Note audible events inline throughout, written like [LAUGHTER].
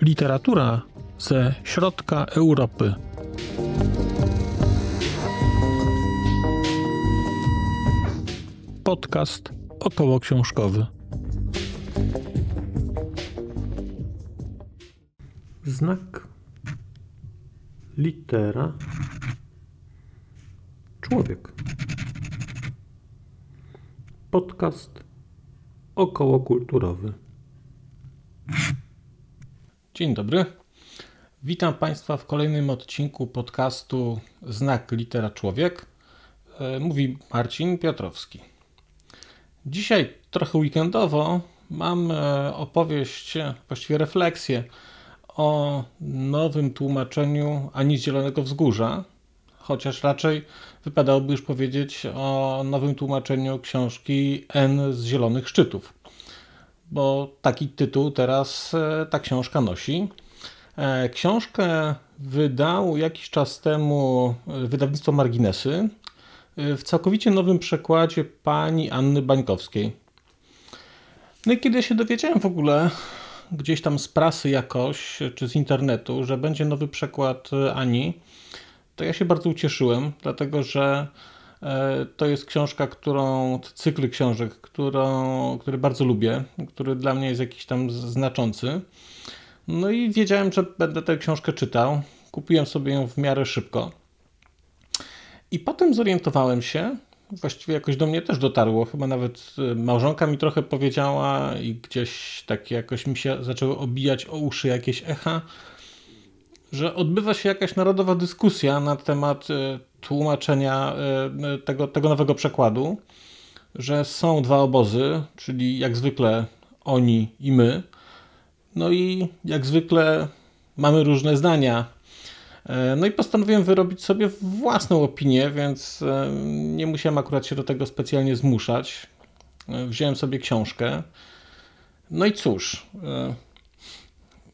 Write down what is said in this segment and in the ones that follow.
Literatura ze środka Europy. Podcast około książkowy. Znak litera człowiek. Podcast okołokulturowy. Dzień dobry. Witam Państwa w kolejnym odcinku podcastu Znak Litera Człowiek. E, mówi Marcin Piotrowski. Dzisiaj trochę weekendowo mam e, opowieść, właściwie refleksję o nowym tłumaczeniu Ani Zielonego Wzgórza, chociaż raczej wypadałoby już powiedzieć o nowym tłumaczeniu książki N z Zielonych Szczytów, bo taki tytuł teraz e, ta książka nosi. E, książkę wydał jakiś czas temu wydawnictwo Marginesy w całkowicie nowym przekładzie pani Anny Bańkowskiej. No i kiedy się dowiedziałem w ogóle gdzieś tam z prasy jakoś, czy z internetu, że będzie nowy przekład Ani, to ja się bardzo ucieszyłem, dlatego że e, to jest książka, którą, cykl książek, którą, który bardzo lubię, który dla mnie jest jakiś tam znaczący. No i wiedziałem, że będę tę książkę czytał. Kupiłem sobie ją w miarę szybko. I potem zorientowałem się, właściwie jakoś do mnie też dotarło, chyba nawet y, małżonka mi trochę powiedziała i gdzieś tak jakoś mi się zaczęły obijać o uszy jakieś echa, że odbywa się jakaś narodowa dyskusja na temat y, tłumaczenia y, tego, tego nowego przekładu, że są dwa obozy, czyli jak zwykle oni i my, no i jak zwykle mamy różne zdania E, no i postanowiłem wyrobić sobie własną opinię, więc e, nie musiałem akurat się do tego specjalnie zmuszać. E, wziąłem sobie książkę. No i cóż,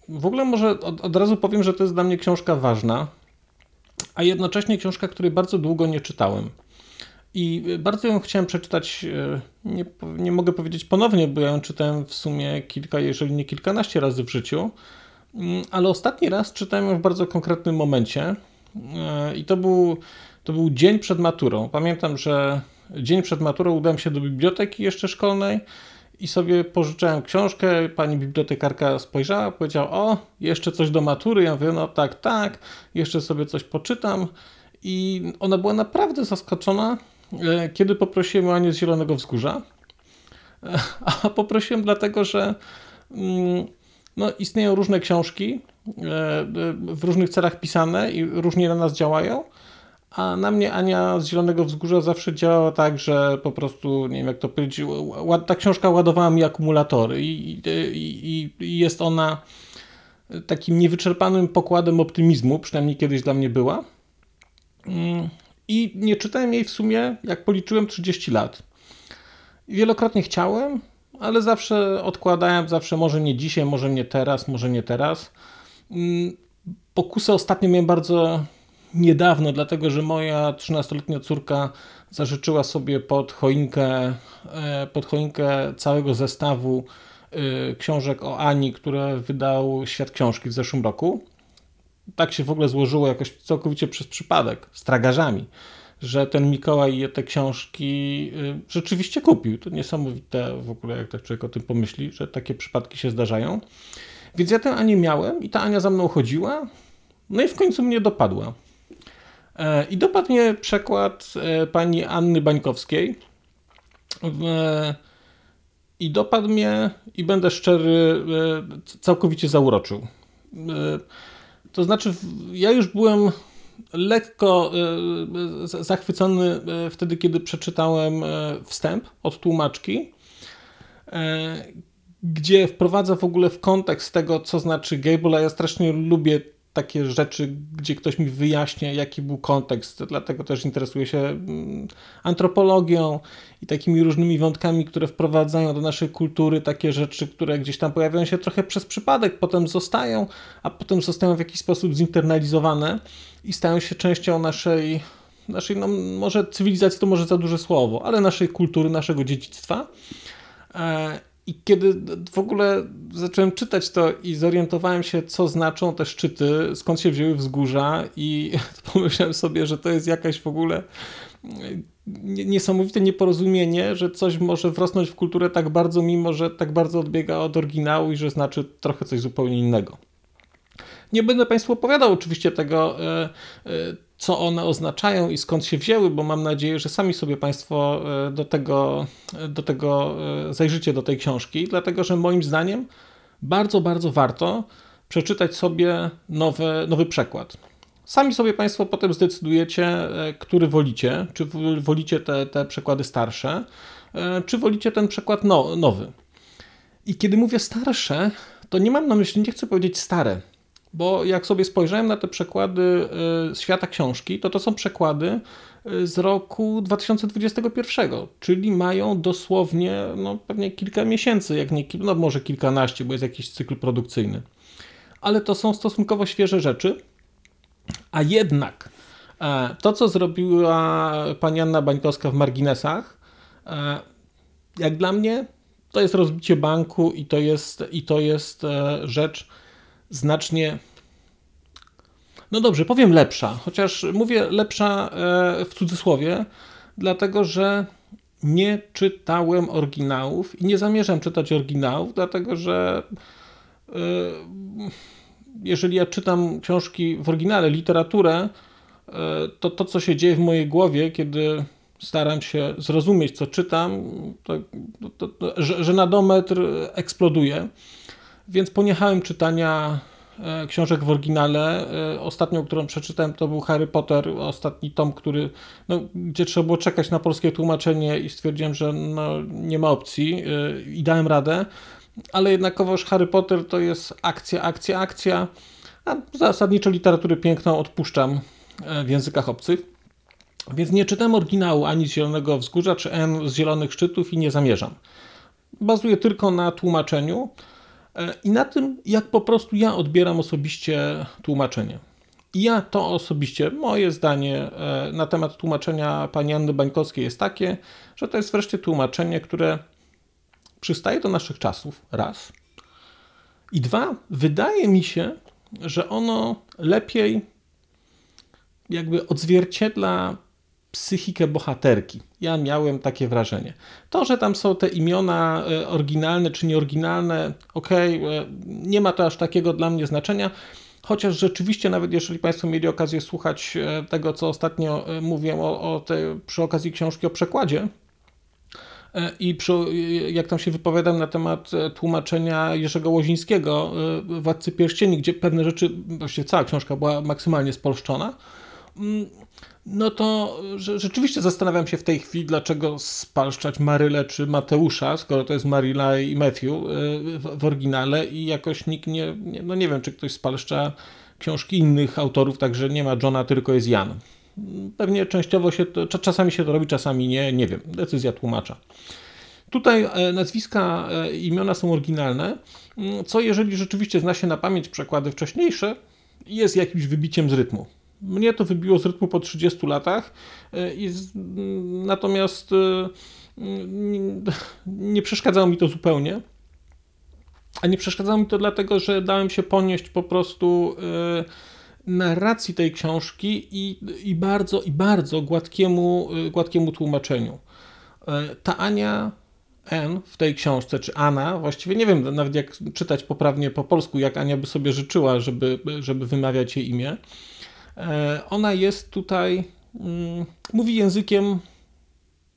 w ogóle może od, od razu powiem, że to jest dla mnie książka ważna, a jednocześnie książka, której bardzo długo nie czytałem. I bardzo ją chciałem przeczytać, nie, nie mogę powiedzieć ponownie, bo ja ją czytałem w sumie kilka, jeżeli nie kilkanaście razy w życiu. Mm, ale ostatni raz czytałem ją w bardzo konkretnym momencie e, i to był, to był dzień przed maturą. Pamiętam, że dzień przed maturą udałem się do biblioteki jeszcze szkolnej i sobie pożyczałem książkę. Pani bibliotekarka spojrzała, powiedziała: O, jeszcze coś do matury. Ja mówię: No tak, tak, jeszcze sobie coś poczytam. I ona była naprawdę zaskoczona, e, kiedy poprosiłem o Anię z Zielonego Wzgórza. E, a poprosiłem dlatego, że. Mm, no, istnieją różne książki e, w różnych celach pisane i różnie na nas działają. A na mnie Ania z Zielonego Wzgórza zawsze działała tak, że po prostu, nie wiem jak to powiedzieć, ta książka ładowała mi akumulatory i, i, i jest ona takim niewyczerpanym pokładem optymizmu, przynajmniej kiedyś dla mnie była. Mm, I nie czytałem jej w sumie, jak policzyłem, 30 lat. Wielokrotnie chciałem, ale zawsze odkładałem, zawsze może nie dzisiaj, może nie teraz, może nie teraz. Mm, pokusę ostatnio miałem bardzo niedawno, dlatego że moja 13-letnia córka zażyczyła sobie pod choinkę, e, pod choinkę całego zestawu e, książek o Ani, które wydał Świat Książki w zeszłym roku. Tak się w ogóle złożyło jakoś całkowicie przez przypadek, z tragarzami że ten Mikołaj je te książki y, rzeczywiście kupił. To niesamowite w ogóle, jak tak człowiek o tym pomyśli, że takie przypadki się zdarzają. Więc ja tę Anię miałem i ta Ania za mną chodziła, no i w końcu mnie dopadła. E, I dopadł mnie przekład e, pani Anny Bańkowskiej. I dopadł mnie, i będę szczery, e, całkowicie zauroczył. To znaczy, ja już byłem lekko e, zachwycony e, wtedy, kiedy przeczytałem e, wstęp od tłumaczki, gdzie wprowadza w ogóle w kontekst tego, co znaczy a ja strasznie lubię takie rzeczy, gdzie ktoś mi wyjaśnia, jaki był kontekst. Dlatego też interesuję się mm, antropologią i takimi różnymi wątkami, które wprowadzają do naszej kultury takie rzeczy, które gdzieś tam pojawiają się trochę przez przypadek, potem zostają, a potem zostają w jakiś sposób zinternalizowane i stają się częścią naszej naszej, no może cywilizacji to może za duże słowo, ale naszej kultury, naszego dziedzictwa. I kiedy w ogóle zacząłem czytać to i zorientowałem się, co znaczą te szczyty, skąd się wzięły wzgórza, i [LAUGHS] pomyślałem sobie, że to jest jakaś w ogóle niesamowite nieporozumienie, że coś może wrosnąć w kulturę tak bardzo, mimo że tak bardzo odbiega od oryginału i że znaczy trochę coś zupełnie innego. Nie będę Państwu opowiadał oczywiście tego, e, e, co one oznaczają i skąd się wzięły, bo mam nadzieję, że sami sobie Państwo e, do tego, do tego zajrzycie do tej książki, dlatego że moim zdaniem bardzo, bardzo warto przeczytać sobie nowy, nowy przekład. Sami sobie Państwo potem zdecydujecie, który wolicie. Czy wolicie te, te przekłady starsze, czy wolicie ten przekład no, nowy. I kiedy mówię starsze, to nie mam na myśli, nie chcę powiedzieć stare, bo jak sobie spojrzałem na te przekłady y, świata książki, to to są przekłady y, z roku 2021, czyli mają dosłownie no, pewnie kilka miesięcy, jak nie no może kilkanaście, bo jest jakiś cykl produkcyjny. Ale to są stosunkowo świeże rzeczy, a jednak e, to, co zrobiła pani Anna Bańkowska w marginesach, e, jak dla mnie, to jest rozbicie banku i to jest, i to jest e, rzecz, znacznie. No dobrze, powiem lepsza, chociaż mówię lepsza e, w cudzysłowie, dlatego że nie czytałem oryginałów i nie zamierzam czytać oryginałów, dlatego że e, jeżeli ja czytam książki w oryginale, literaturę, e, to to, co się dzieje w mojej głowie, kiedy staram się zrozumieć, co czytam, to, to, to, że, że nadometr eksploduje. Więc poniechałem czytania e, książek w oryginale. E, ostatnią, którą przeczytałem, to był Harry Potter, ostatni tom, który, no, gdzie trzeba było czekać na polskie tłumaczenie i stwierdziłem, że no, nie ma opcji e, i dałem radę. Ale jednakowoż Harry Potter to jest akcja, akcja, akcja. A zasadniczo literatury piękną odpuszczam w językach obcych. Więc nie czytam oryginału ani z Zielonego Wzgórza, czy N z Zielonych Szczytów i nie zamierzam. Bazuję tylko na tłumaczeniu. I na tym, jak po prostu ja odbieram osobiście tłumaczenie. I ja to osobiście, moje zdanie e, na temat tłumaczenia pani Anny Bańkowskiej jest takie, że to jest wreszcie tłumaczenie, które przystaje do naszych czasów, raz. I dwa, wydaje mi się, że ono lepiej jakby odzwierciedla psychikę bohaterki. Ja miałem takie wrażenie. To, że tam są te imiona e, oryginalne czy nieoryginalne, okej, okay, e, nie ma to aż takiego dla mnie znaczenia. Chociaż rzeczywiście, nawet jeżeli Państwo mieli okazję słuchać e, tego, co ostatnio mówię o, o przy okazji książki o przekładzie, i przy, jak tam się wypowiadam na temat tłumaczenia Jerzego Łozińskiego, Władcy Pierścieni, gdzie pewne rzeczy, właściwie cała książka była maksymalnie spolszczona, mm, no to rzeczywiście zastanawiam się w tej chwili, dlaczego spalszczać Marylę czy Mateusza, skoro to jest Maryla i Matthew y, w, oryginale i jakoś nikt nie, no nie wiem, czy ktoś spalszcza książki innych autorów, także nie ma Johna, tylko jest Jan. Pewnie częściowo się to, czasami się to robi, czasami nie, nie wiem, decyzja tłumacza. Tutaj e, nazwiska, e, imiona są oryginalne, co jeżeli rzeczywiście zna się na pamięć przekłady wcześniejsze, jest jakimś wybiciem z rytmu. Mnie to wybiło z rytmu po 30 latach, e, i z, natomiast e, nie przeszkadzało mi to zupełnie. A nie przeszkadzało mi to dlatego, że dałem się ponieść po prostu e, narracji tej książki i, i bardzo, i bardzo gładkiemu, gładkiemu tłumaczeniu. Ta Ania N w tej książce, czy Anna, właściwie nie wiem nawet jak czytać poprawnie po polsku, jak Ania by sobie życzyła, żeby, żeby wymawiać jej imię. E, ona jest tutaj, mm, mówi językiem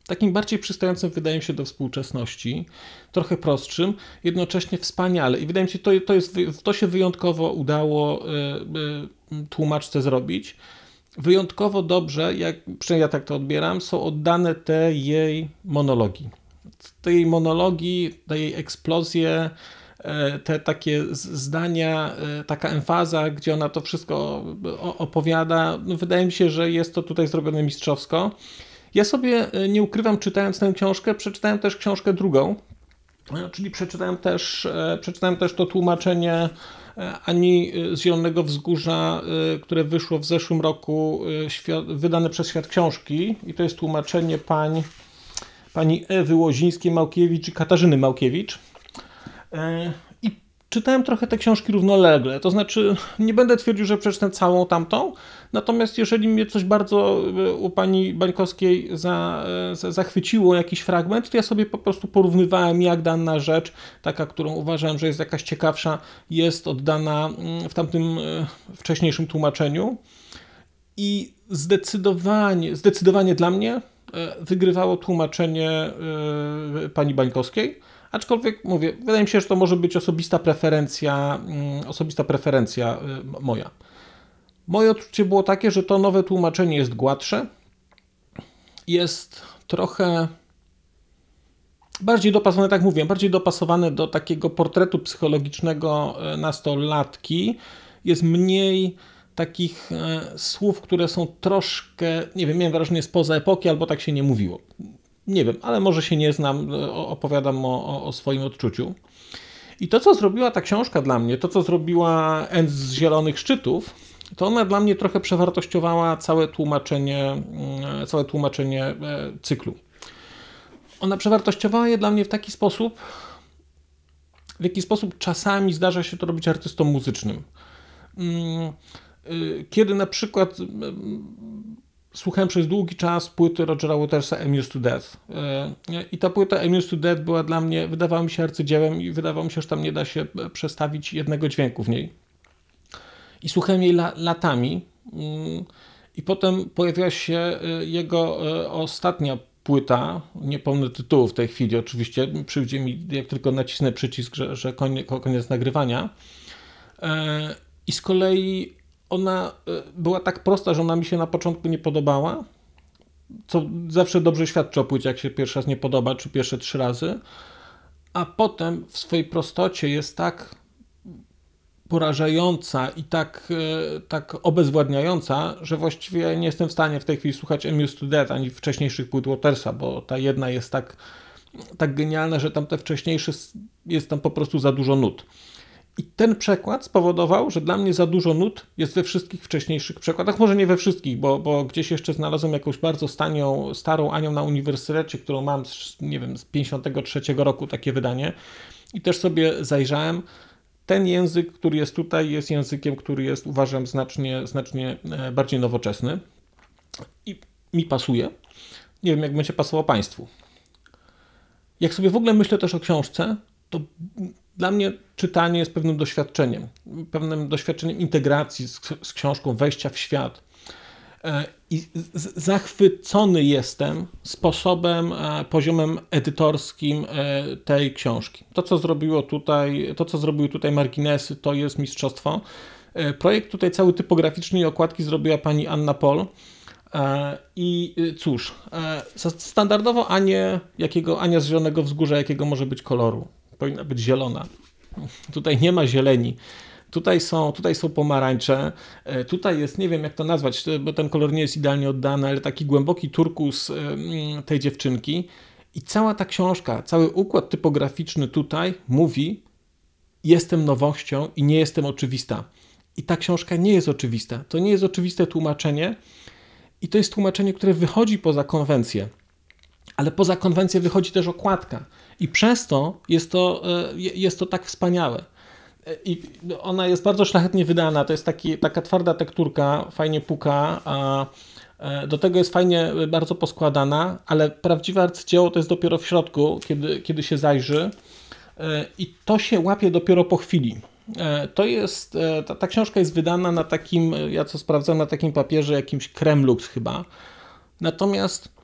takim bardziej przystającym, wydaje mi się, do współczesności, trochę prostszym, jednocześnie wspaniale. I wydaje mi się, to, to, jest, to się wyjątkowo udało e, e, tłumaczce zrobić. Wyjątkowo dobrze, jak przynajmniej ja tak to odbieram, są oddane te jej monologi. Te jej monologi, te jej eksplozje, te takie zdania, e, taka emfaza, gdzie ona to wszystko opowiada, no wydaje mi się, że jest to tutaj zrobione mistrzowsko. Ja sobie e, nie ukrywam, czytając tę książkę, przeczytałem też książkę drugą, czyli przeczytałem też, przeczytałem też to tłumaczenie ani z Zielonego Wzgórza, które wyszło w zeszłym roku, wydane przez Świat Książki. I to jest tłumaczenie pań, pani Ewy Łozińskiej-Małkiewicz i Katarzyny Małkiewicz czytałem trochę te książki równolegle. To znaczy, nie będę twierdził, że przeczytałem całą tamtą, natomiast jeżeli mnie coś bardzo e, u pani Bańkowskiej za, e, za, zachwyciło, jakiś fragment, to ja sobie po prostu porównywałem, jak dana rzecz, taka, którą uważałem, że jest jakaś ciekawsza, jest oddana mm, w tamtym e, wcześniejszym tłumaczeniu. I zdecydowanie, zdecydowanie dla mnie wygrywało tłumaczenie pani Bańkowskiej Aczkolwiek mówię, wydaje mi się, że to może być osobista preferencja, mm, osobista preferencja y, moja. Moje odczucie było takie, że to nowe tłumaczenie jest gładsze, jest trochę bardziej dopasowane, tak mówię, bardziej dopasowane do takiego portretu psychologicznego y, nastolatki. Jest mniej takich y, słów, które są troszkę, nie wiem, miałem wrażenie spoza epoki, albo tak się nie mówiło. Nie wiem, ale może się nie znam, opowiadam o, o, swoim odczuciu. I to, co zrobiła ta książka dla mnie, to, co zrobiła End z Zielonych Szczytów, to ona dla mnie trochę przewartościowała całe tłumaczenie, mm, całe tłumaczenie e, cyklu. Ona przewartościowała je dla mnie w taki sposób, w jaki sposób czasami zdarza się to robić artystom muzycznym. Mm, y, kiedy na przykład słuchałem przez długi czas płyty Rogera Watersa Amused to Death. E, I ta płyta Amused to Death była dla mnie, wydawała mi się arcydziełem i wydawało mi się, że tam nie da się przestawić jednego dźwięku w niej. I słuchałem jej la, latami. Mm, I potem pojawiła się e, jego e, ostatnia płyta, nie pomnę tytułu w tej chwili oczywiście, przyjdzie mi, jak tylko nacisnę przycisk, że, że koniec, koniec nagrywania. I z kolei ona e, była tak prosta, że ona mi się na początku nie podobała, co zawsze dobrze świadczy o płycie, jak się pierwszy raz nie podoba, czy pierwsze trzy razy, a potem w swojej prostocie jest tak porażająca i tak, e, tak obezwładniająca, że właściwie nie jestem w stanie w tej chwili słuchać Amused to Death ani wcześniejszych płyt Watersa, bo ta jedna jest tak, tak genialna, że tam te wcześniejsze jest tam po prostu za dużo nut. I ten przekład spowodował, że dla mnie za dużo nut jest we wszystkich wcześniejszych przekładach. Może nie we wszystkich, bo, bo gdzieś jeszcze znalazłem jakąś bardzo stanią, starą Anią na uniwersytecie, którą mam, z, nie wiem, z 53 roku takie wydanie. I też sobie zajrzałem. Ten język, który jest tutaj, jest językiem, który jest, uważam, znacznie, znacznie e, bardziej nowoczesny. I mi pasuje. Nie wiem, jak będzie pasował Państwu. Jak sobie w ogóle myślę też o książce, to dla mnie czytanie jest pewnym doświadczeniem, pewnym doświadczeniem integracji z, z książką, wejścia w świat. E, I zachwycony jestem sposobem, e, poziomem edytorskim e, tej książki. To, co zrobiło tutaj, to, co zrobiły tutaj marginesy, to jest mistrzostwo. Projekt tutaj cały typograficzny i okładki zrobiła pani Anna Pol. I cóż, standardowo Anię, jakiego, Ania z Zielonego Wzgórza, jakiego może być koloru? Powinna być zielona. Tutaj nie ma zieleni. Tutaj są, tutaj są pomarańcze, e, tutaj jest, nie wiem jak to nazwać, bo ten kolor nie jest idealnie oddany, ale taki głęboki turkus e, tej dziewczynki. I cała ta książka, cały układ typograficzny tutaj mówi: Jestem nowością i nie jestem oczywista. I ta książka nie jest oczywista. To nie jest oczywiste tłumaczenie, i to jest tłumaczenie, które wychodzi poza konwencję. Ale poza konwencję wychodzi też okładka. I przez to jest to, e, jest to tak wspaniałe. E, I ona jest bardzo szlachetnie wydana. To jest taki, taka twarda tekturka, fajnie puka. A e, do tego jest fajnie bardzo poskładana, ale prawdziwe arcydzieło to jest dopiero w środku, kiedy, kiedy się zajrzy. I to się łapie dopiero po chwili. To jest, ta, ta książka jest wydana na takim, ja co sprawdzam, na takim papierze, jakimś Kremlux chyba. Natomiast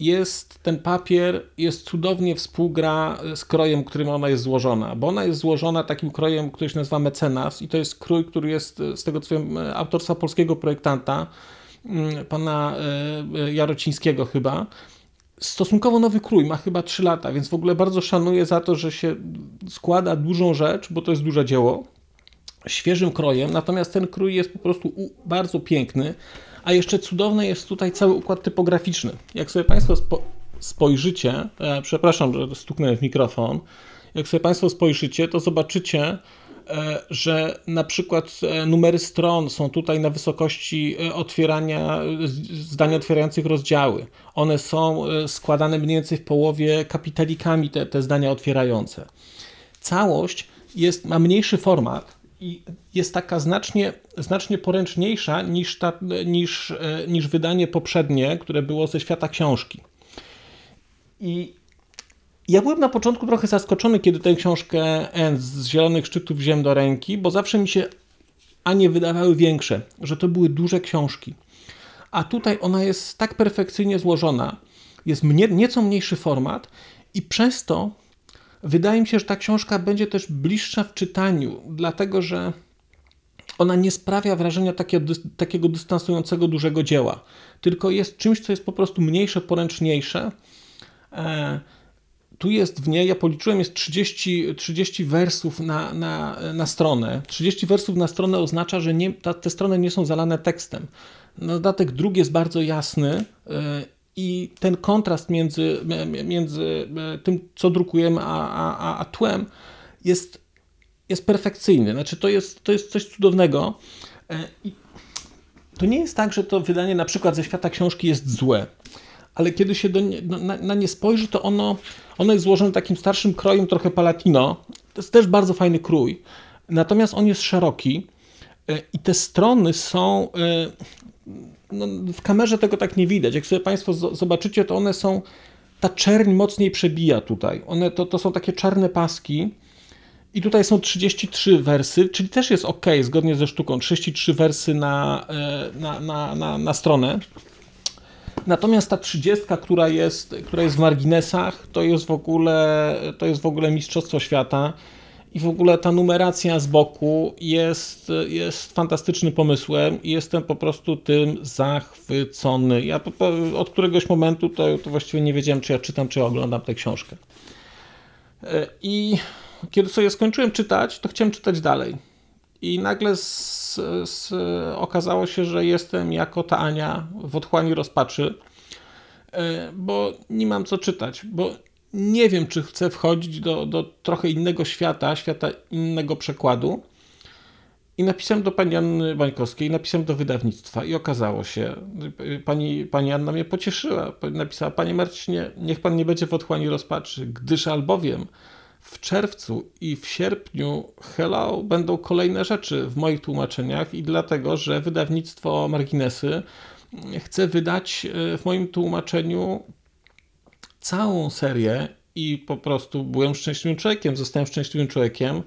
jest ten papier jest cudownie współgra z krojem, którym ona jest złożona, bo ona jest złożona takim krojem, który się nazywa mecenas i to jest krój, który jest z tego co wiem autorstwa polskiego projektanta, mm, pana e, e, Jarocińskiego chyba. Stosunkowo nowy krój, ma chyba 3 lata, więc w ogóle bardzo szanuję za to, że się składa dużą rzecz, bo to jest duże dzieło, świeżym krojem, natomiast ten krój jest po prostu bardzo piękny. A jeszcze cudowny jest tutaj cały układ typograficzny. Jak sobie Państwo spo spojrzycie, e, przepraszam, że stuknąłem w mikrofon, jak sobie Państwo spojrzycie, to zobaczycie, e, że na przykład e, numery stron są tutaj na wysokości otwierania, zdań otwierających rozdziały. One są składane mniej więcej w połowie kapitalikami, te, te zdania otwierające. Całość jest, ma mniejszy format i jest taka znacznie, znacznie poręczniejsza niż, ta, niż, niż wydanie poprzednie, które było ze świata książki. I ja byłem na początku trochę zaskoczony, kiedy tę książkę z Zielonych Szczytów wziąłem do ręki, bo zawsze mi się a nie wydawały większe, że to były duże książki. A tutaj ona jest tak perfekcyjnie złożona, jest mnie, nieco mniejszy format i przez to wydaje mi się, że ta książka będzie też bliższa w czytaniu, dlatego że ona nie sprawia wrażenia takiego, takiego dystansującego dużego dzieła, tylko jest czymś, co jest po prostu mniejsze, poręczniejsze. E, tu jest w niej, ja policzyłem, jest 30, 30 wersów na, na, na stronę. 30 wersów na stronę oznacza, że nie, ta, te strony nie są zalane tekstem. Dodatek druk jest bardzo jasny e, i ten kontrast między, między e, tym, co drukujemy, a, a, a tłem jest, jest perfekcyjny. Znaczy, to jest, to jest coś cudownego. E, I to nie jest tak, że to wydanie na przykład ze świata książki jest złe ale kiedy się no, na, na, nie spojrzy, to ono, ono jest złożone takim starszym krojem, trochę palatino. To jest też bardzo fajny krój. Natomiast on jest szeroki e, i te strony są. No, w kamerze tego tak nie widać. Jak sobie Państwo zobaczycie, to one są. Ta czerń mocniej przebija tutaj. One to, to są takie czarne paski. I tutaj są 33 wersy, czyli też jest ok, zgodnie ze sztuką. 33 wersy na, e, na, na, na, na stronę. Natomiast ta trzydziestka, która jest, która jest w marginesach, to jest w ogóle, to jest w ogóle mistrzostwo świata. I w ogóle ta numeracja z boku jest, jest fantastycznym pomysłem i jestem po prostu tym zachwycony. Ja od któregoś momentu to, to właściwie nie wiedziałem, czy ja czytam, czy oglądam tę książkę. E, I kiedy sobie skończyłem czytać, to chciałem czytać dalej. I nagle z, z, okazało się, że jestem jako ta Ania w otchłani rozpaczy, e, bo nie mam co czytać, bo nie wiem, czy chcę wchodzić do, do trochę innego świata, świata innego przekładu. I napisałem do pani Anny Bańkowskiej, napisałem do wydawnictwa i okazało się, pani, pani Anna mnie pocieszyła. Napisała, panie Marcinie, niech pan nie będzie w otchłani rozpaczy, gdyż albowiem w czerwcu i w sierpniu Hello będą kolejne rzeczy w moich tłumaczeniach i dlatego, że wydawnictwo Marginesy chce wydać e, w moim tłumaczeniu całą serię i po prostu byłem szczęśliwym człowiekiem, zostałem szczęśliwym człowiekiem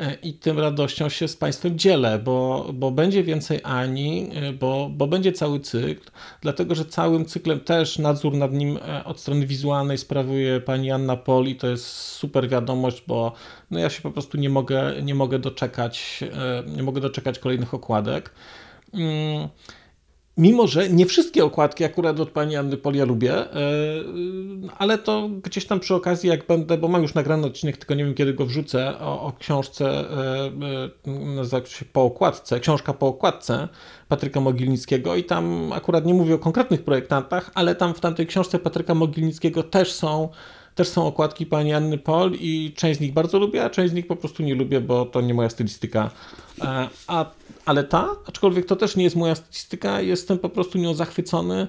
E, i tym radością się z Państwem dzielę, bo, bo będzie więcej Ani, e, bo, bo będzie cały cykl, dlatego że całym cyklem też nadzór nad nim e, od strony wizualnej sprawuje pani Anna Pol i to jest super wiadomość, bo no ja się po prostu nie mogę, nie mogę doczekać, nie mogę doczekać kolejnych okładek. Mm, Mimo, że nie wszystkie okładki akurat od pani Anny Polia lubię, e, ale to gdzieś tam przy okazji, jak będę, bo mam już nagrany odcinek, tylko nie wiem kiedy go wrzucę, o, o książce, e, e, nazywa się Po okładce, książka po okładce Patryka Mogilnickiego i tam akurat nie mówię o konkretnych projektantach, ale tam w tamtej książce Patryka Mogilnickiego też są też są okładki pani Anny Pol i część z nich bardzo lubię, a część z nich po prostu nie lubię, bo to nie moja stylistyka. A ale ta, aczkolwiek to też nie jest moja statystyka, jestem po prostu nią zachwycony,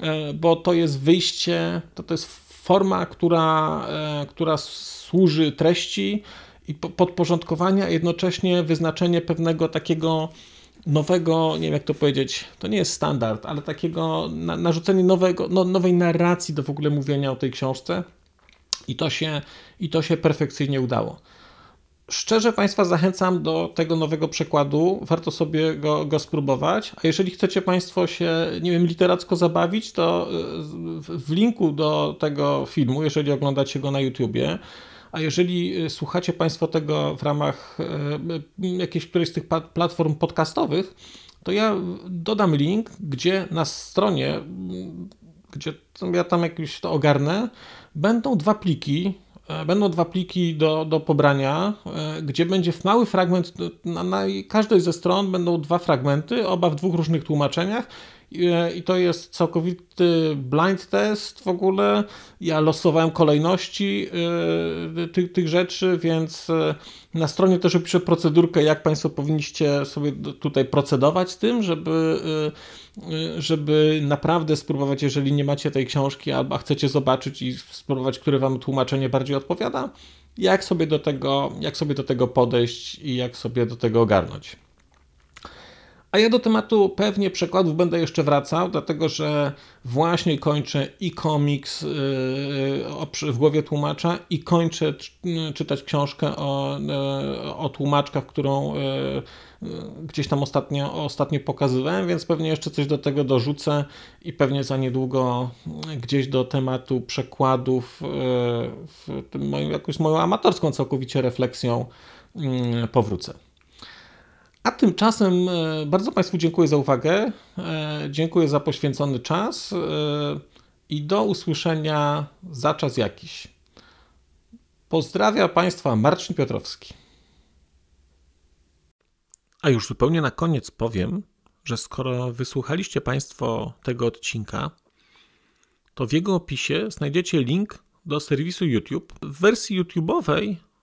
e, bo to jest wyjście, to, to jest forma, która, e, która służy treści i podporządkowania, a jednocześnie wyznaczenie pewnego takiego nowego, nie wiem jak to powiedzieć, to nie jest standard, ale takiego narzucenie nowego, no, nowej narracji do w ogóle mówienia o tej książce i to się, i to się perfekcyjnie udało. Szczerze Państwa zachęcam do tego nowego przekładu. Warto sobie go, go, spróbować. A jeżeli chcecie Państwo się, nie wiem, literacko zabawić, to e, w linku do tego filmu, jeżeli oglądacie go na YouTubie, a jeżeli e, słuchacie Państwo tego w ramach e, jakiejś którejś z tych platform podcastowych, to ja dodam link, gdzie na stronie, gdzie ja tam jakiś to ogarnę, będą dwa pliki będą dwa pliki do, do pobrania, e, gdzie będzie w mały fragment, na, na każdej ze stron będą dwa fragmenty, oba w dwóch różnych tłumaczeniach i to jest całkowity blind test w ogóle. Ja losowałem kolejności tych, tych rzeczy, więc na stronie też opiszę procedurkę, jak Państwo powinniście sobie tutaj procedować z tym, żeby, żeby naprawdę spróbować, jeżeli nie macie tej książki albo chcecie zobaczyć i spróbować, które Wam tłumaczenie bardziej odpowiada, jak sobie do tego, jak sobie do tego podejść i jak sobie do tego ogarnąć. A ja do tematu pewnie przekładów będę jeszcze wracał, dlatego że właśnie kończę i komiks yy, w głowie tłumacza i kończę czytać książkę o, o tłumaczkach, którą gdzieś tam ostatnio, ostatnio pokazywałem, więc pewnie jeszcze coś do tego dorzucę i pewnie za niedługo gdzieś do tematu przekładów w tym moim, jakąś moją amatorską całkowicie refleksją powrócę. A tymczasem e, bardzo Państwu dziękuję za uwagę, e, dziękuję za poświęcony czas e, i do usłyszenia za czas jakiś. Pozdrawia Państwa Marcin Piotrowski. A już zupełnie na koniec powiem, że skoro wysłuchaliście Państwo tego odcinka, to w jego opisie znajdziecie link do serwisu YouTube. W wersji YouTube'owej